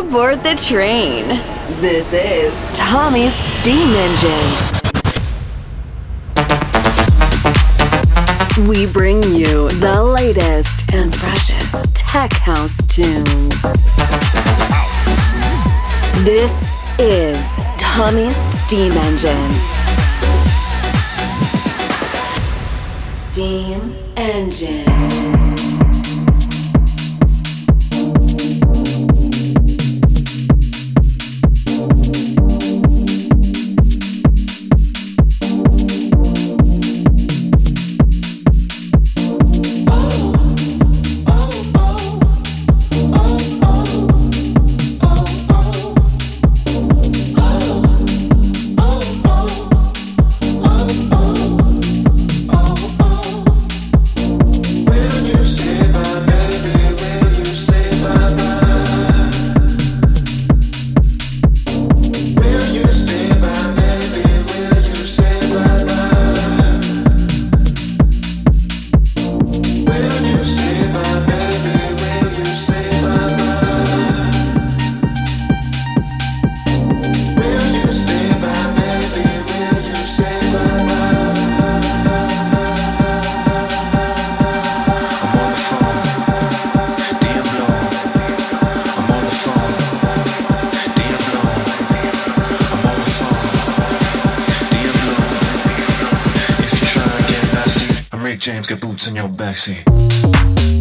aboard the train. This is Tommy's Steam Engine. We bring you the latest and freshest tech house tunes. This is Tommy's Steam Engine. Steam Engine. Rick James, get boots in your backseat.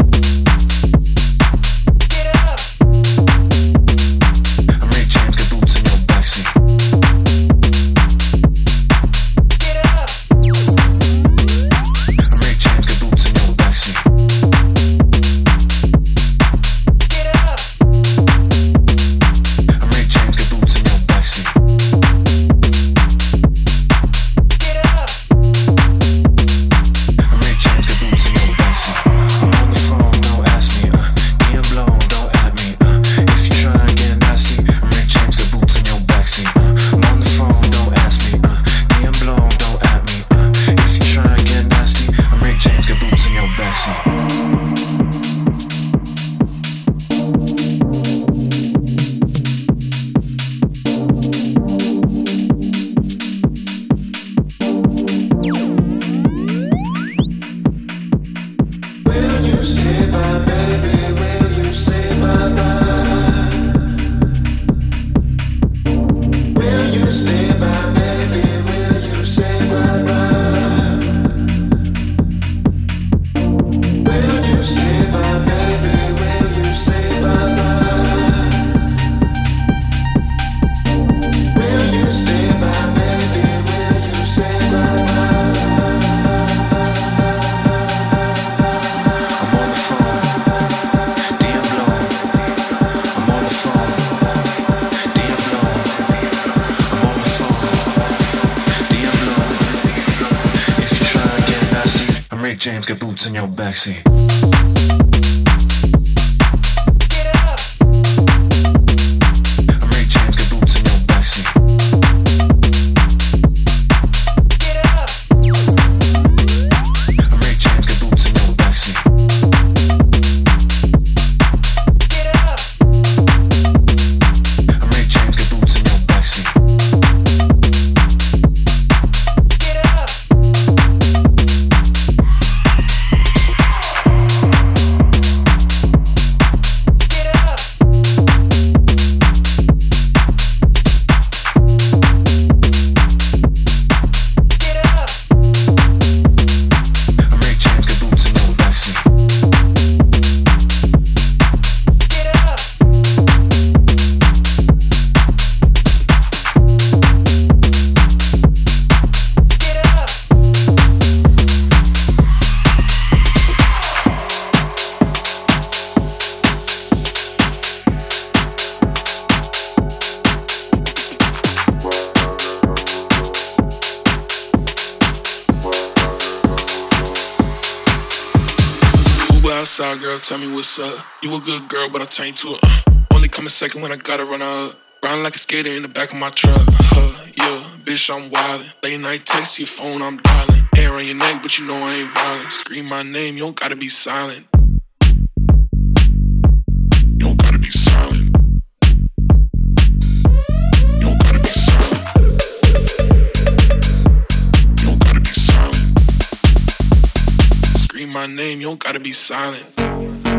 Tell girl, but I turned to it. Uh. Only a second when I gotta run up. Riding like a skater in the back of my truck. Huh, yeah, bitch, I'm wildin'. Late night text, your phone, I'm dialing. Air on your neck, but you know I ain't violent. Scream my name, you don't gotta be silent. my name, you don't gotta be silent.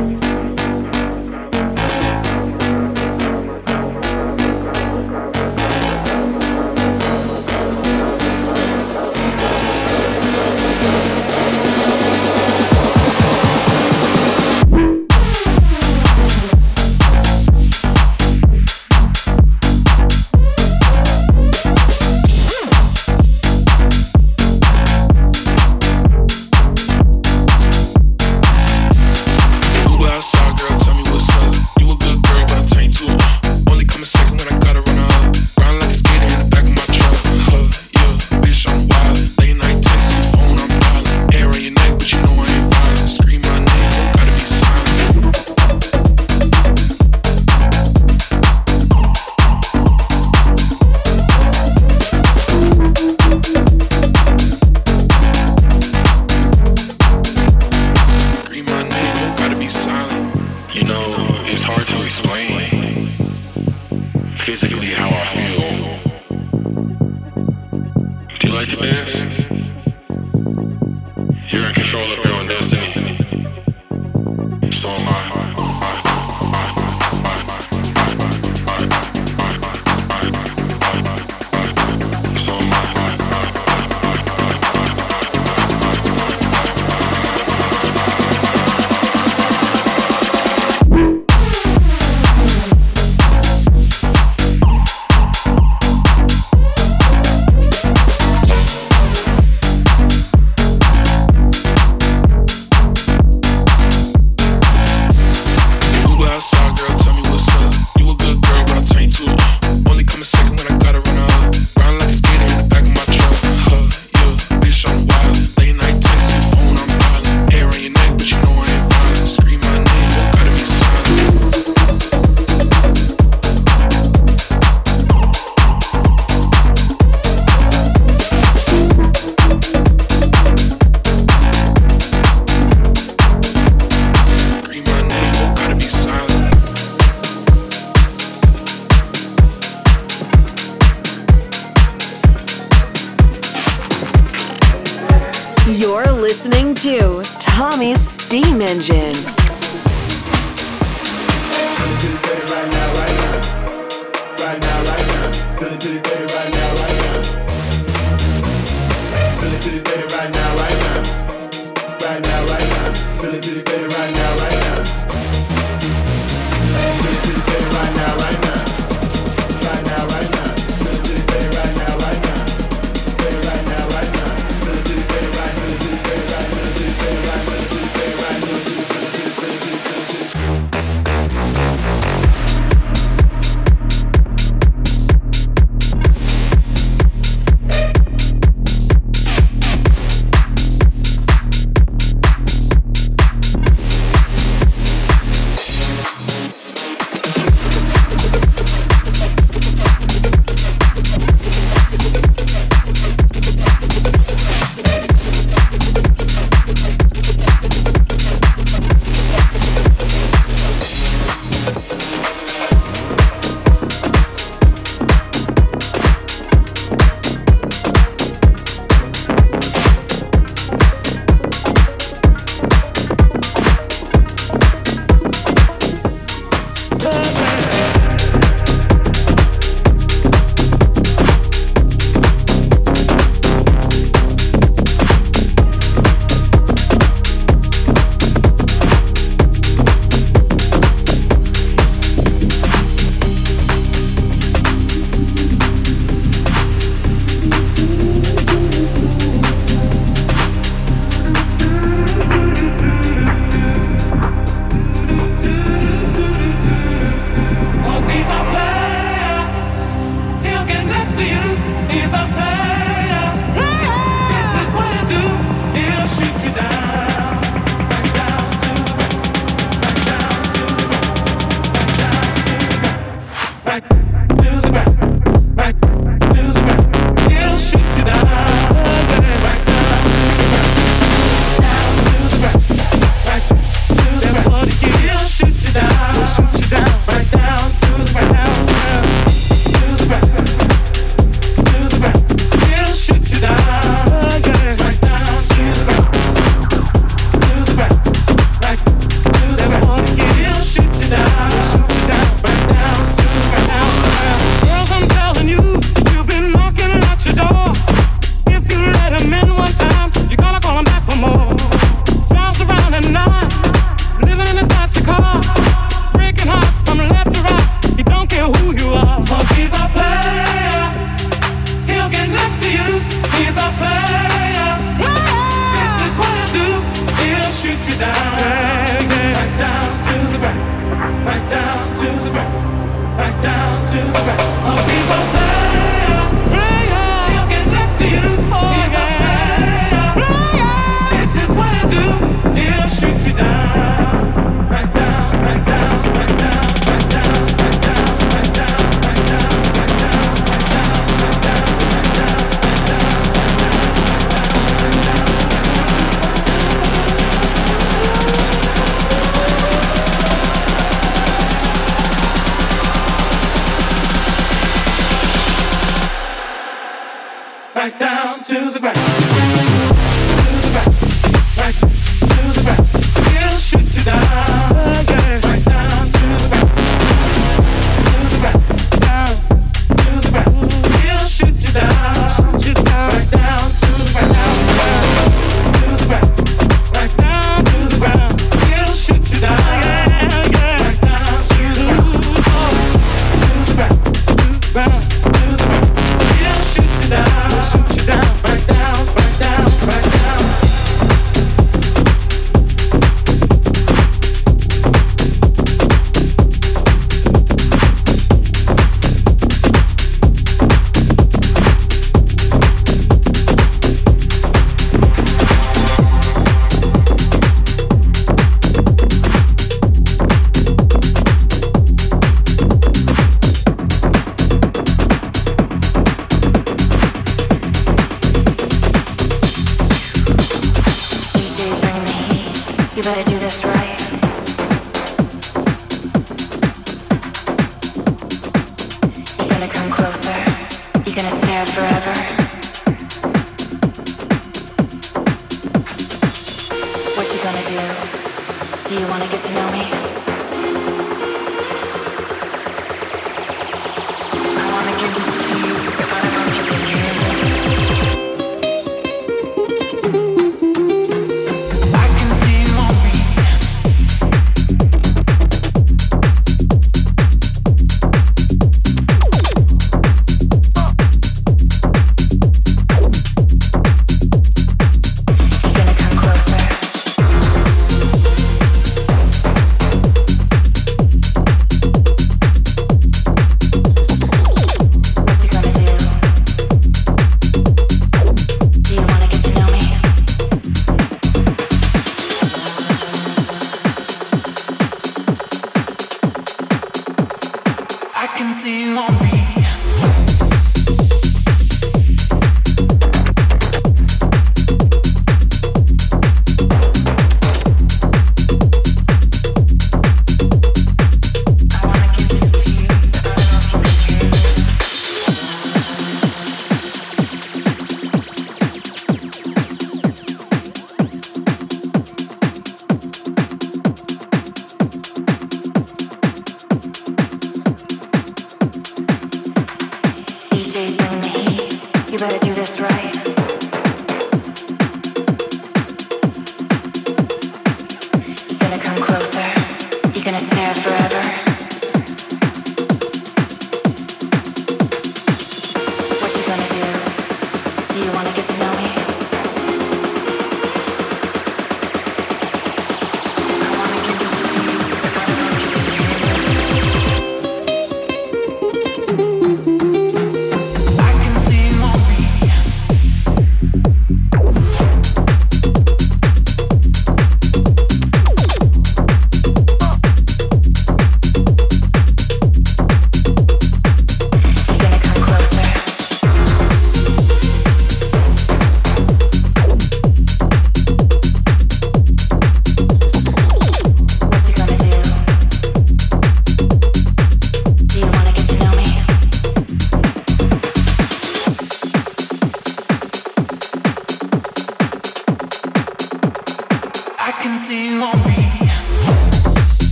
you better do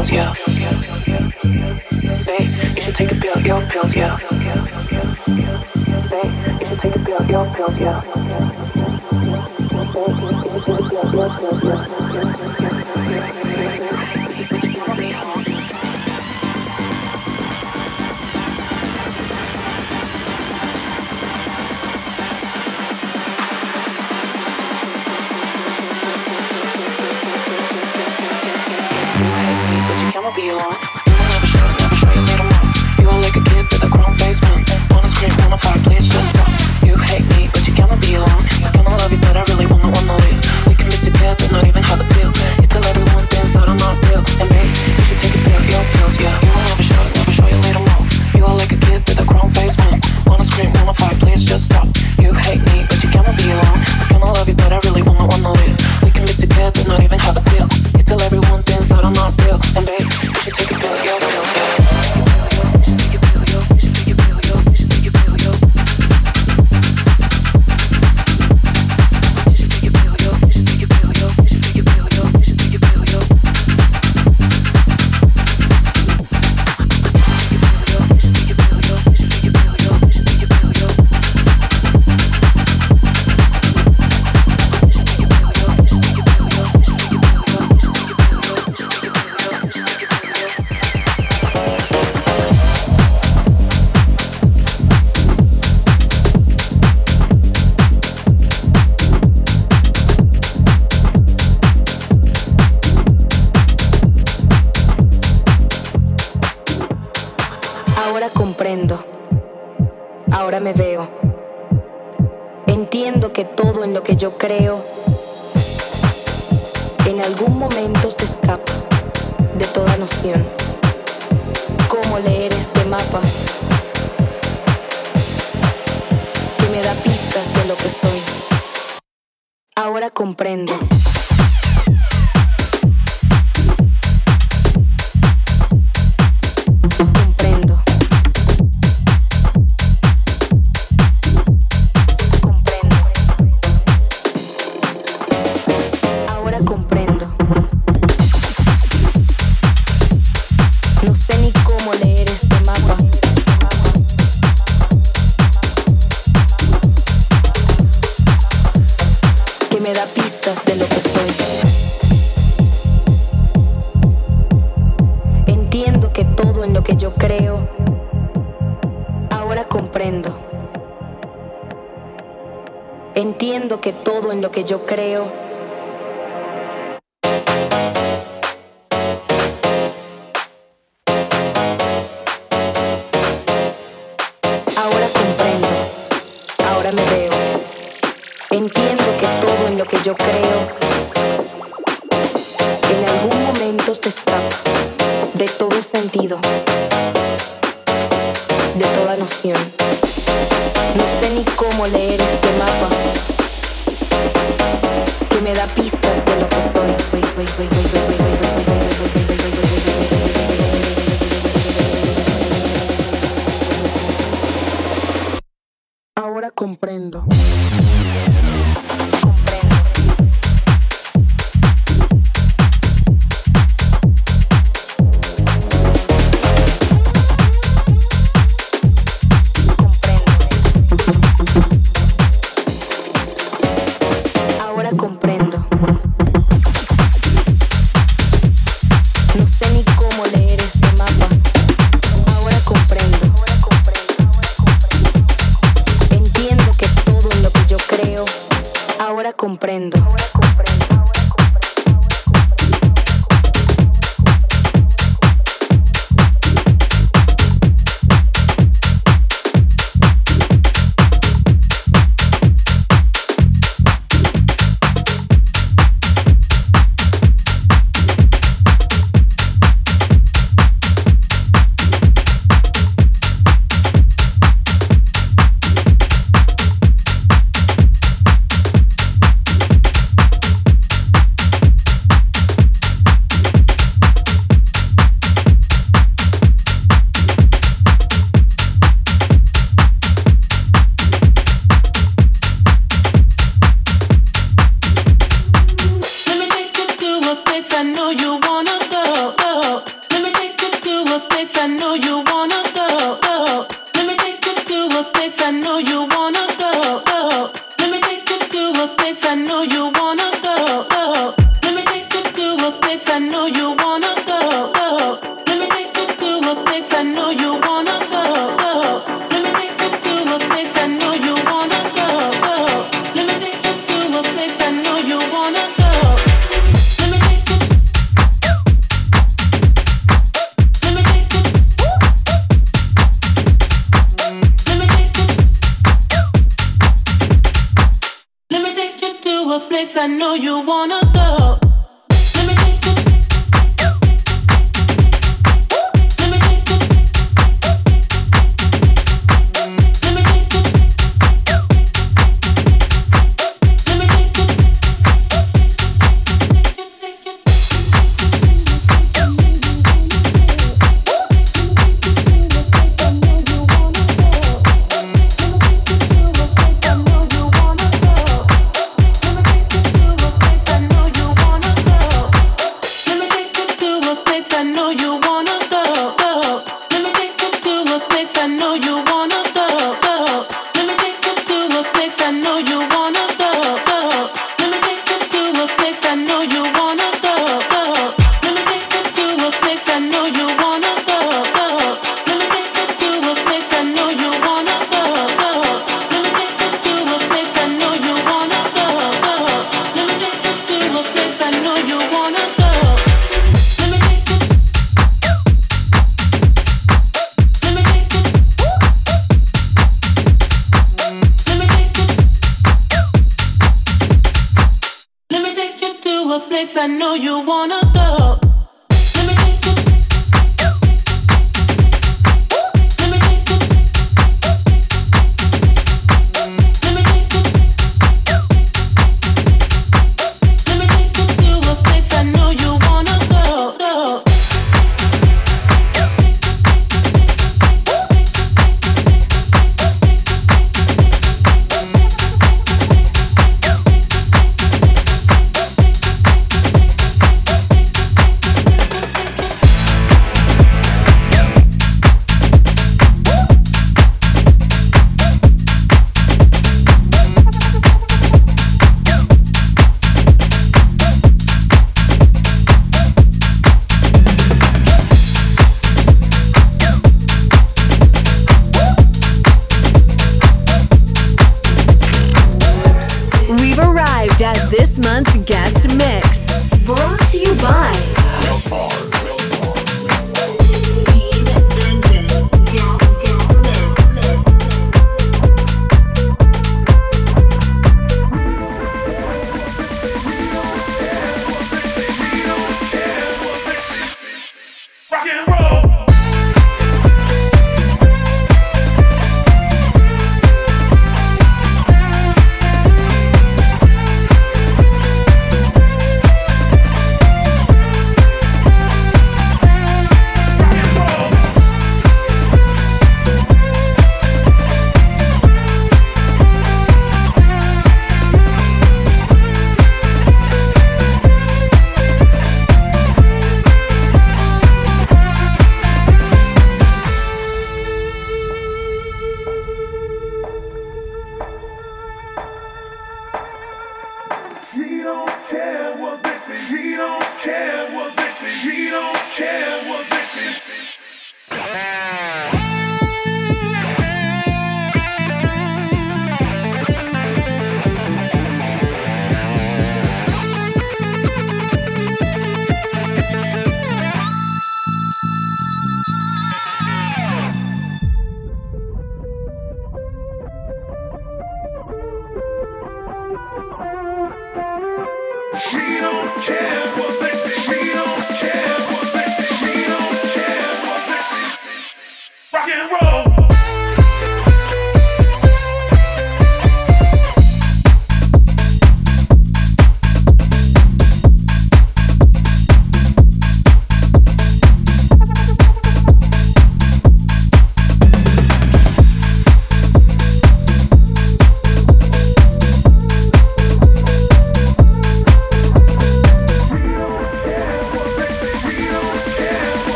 pills, yo. Babe, you should take a pill, yo, pills, yo. Babe, you should take a pill, yo, pills, yo. ahora me veo. Entiendo que todo en lo que yo creo en algún momento se escapa de toda noción. ¿Cómo leer este mapa? Que me da pistas de lo que soy. Ahora comprendo. yo creo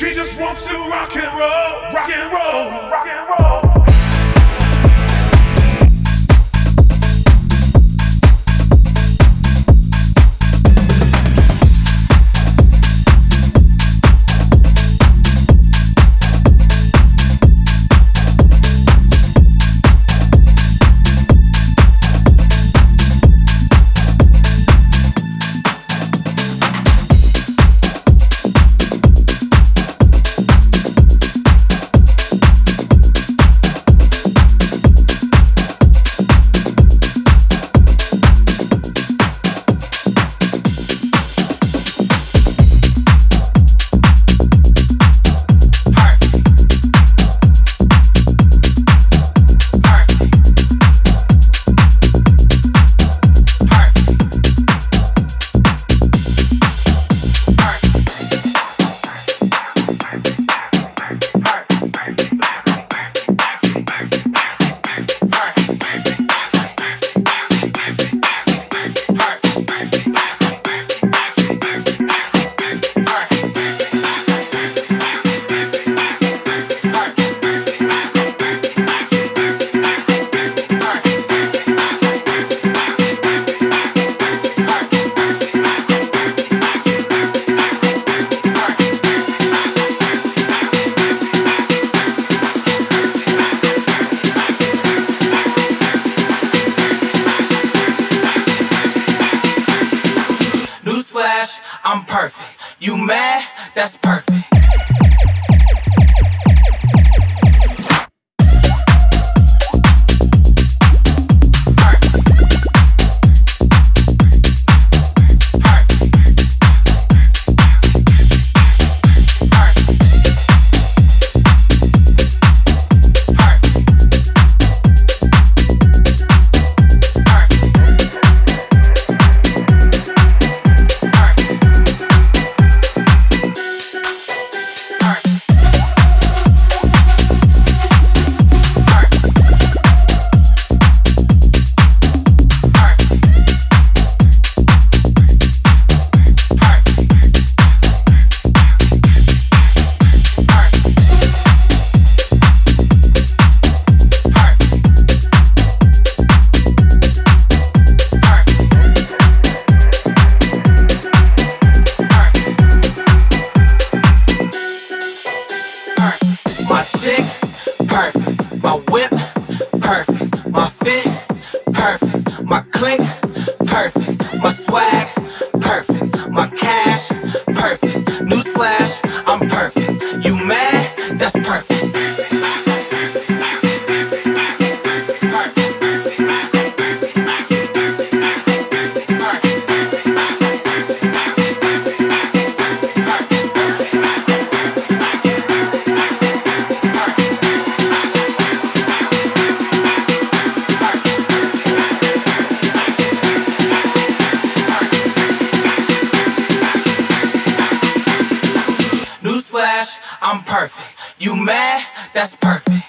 She just wants to rock and roll, rock and roll, rock and roll. bad, that's perfect. I'm perfect. You mad? That's perfect.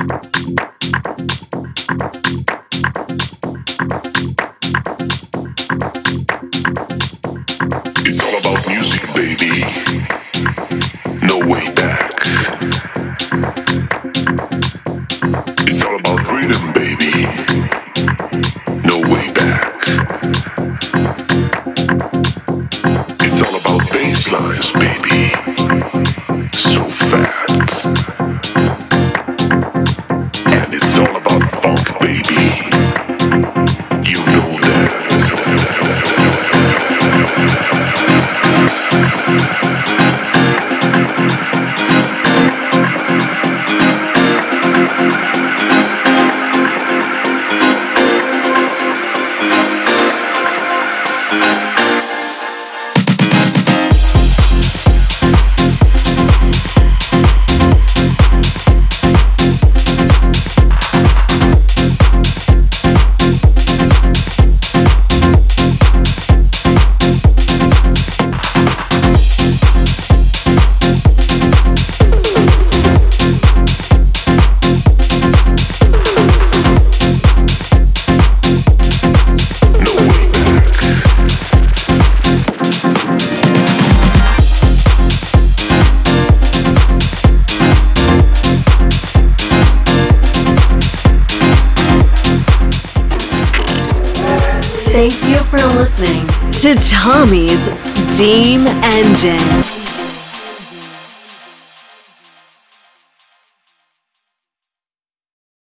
you. Tommy's Steam Engine.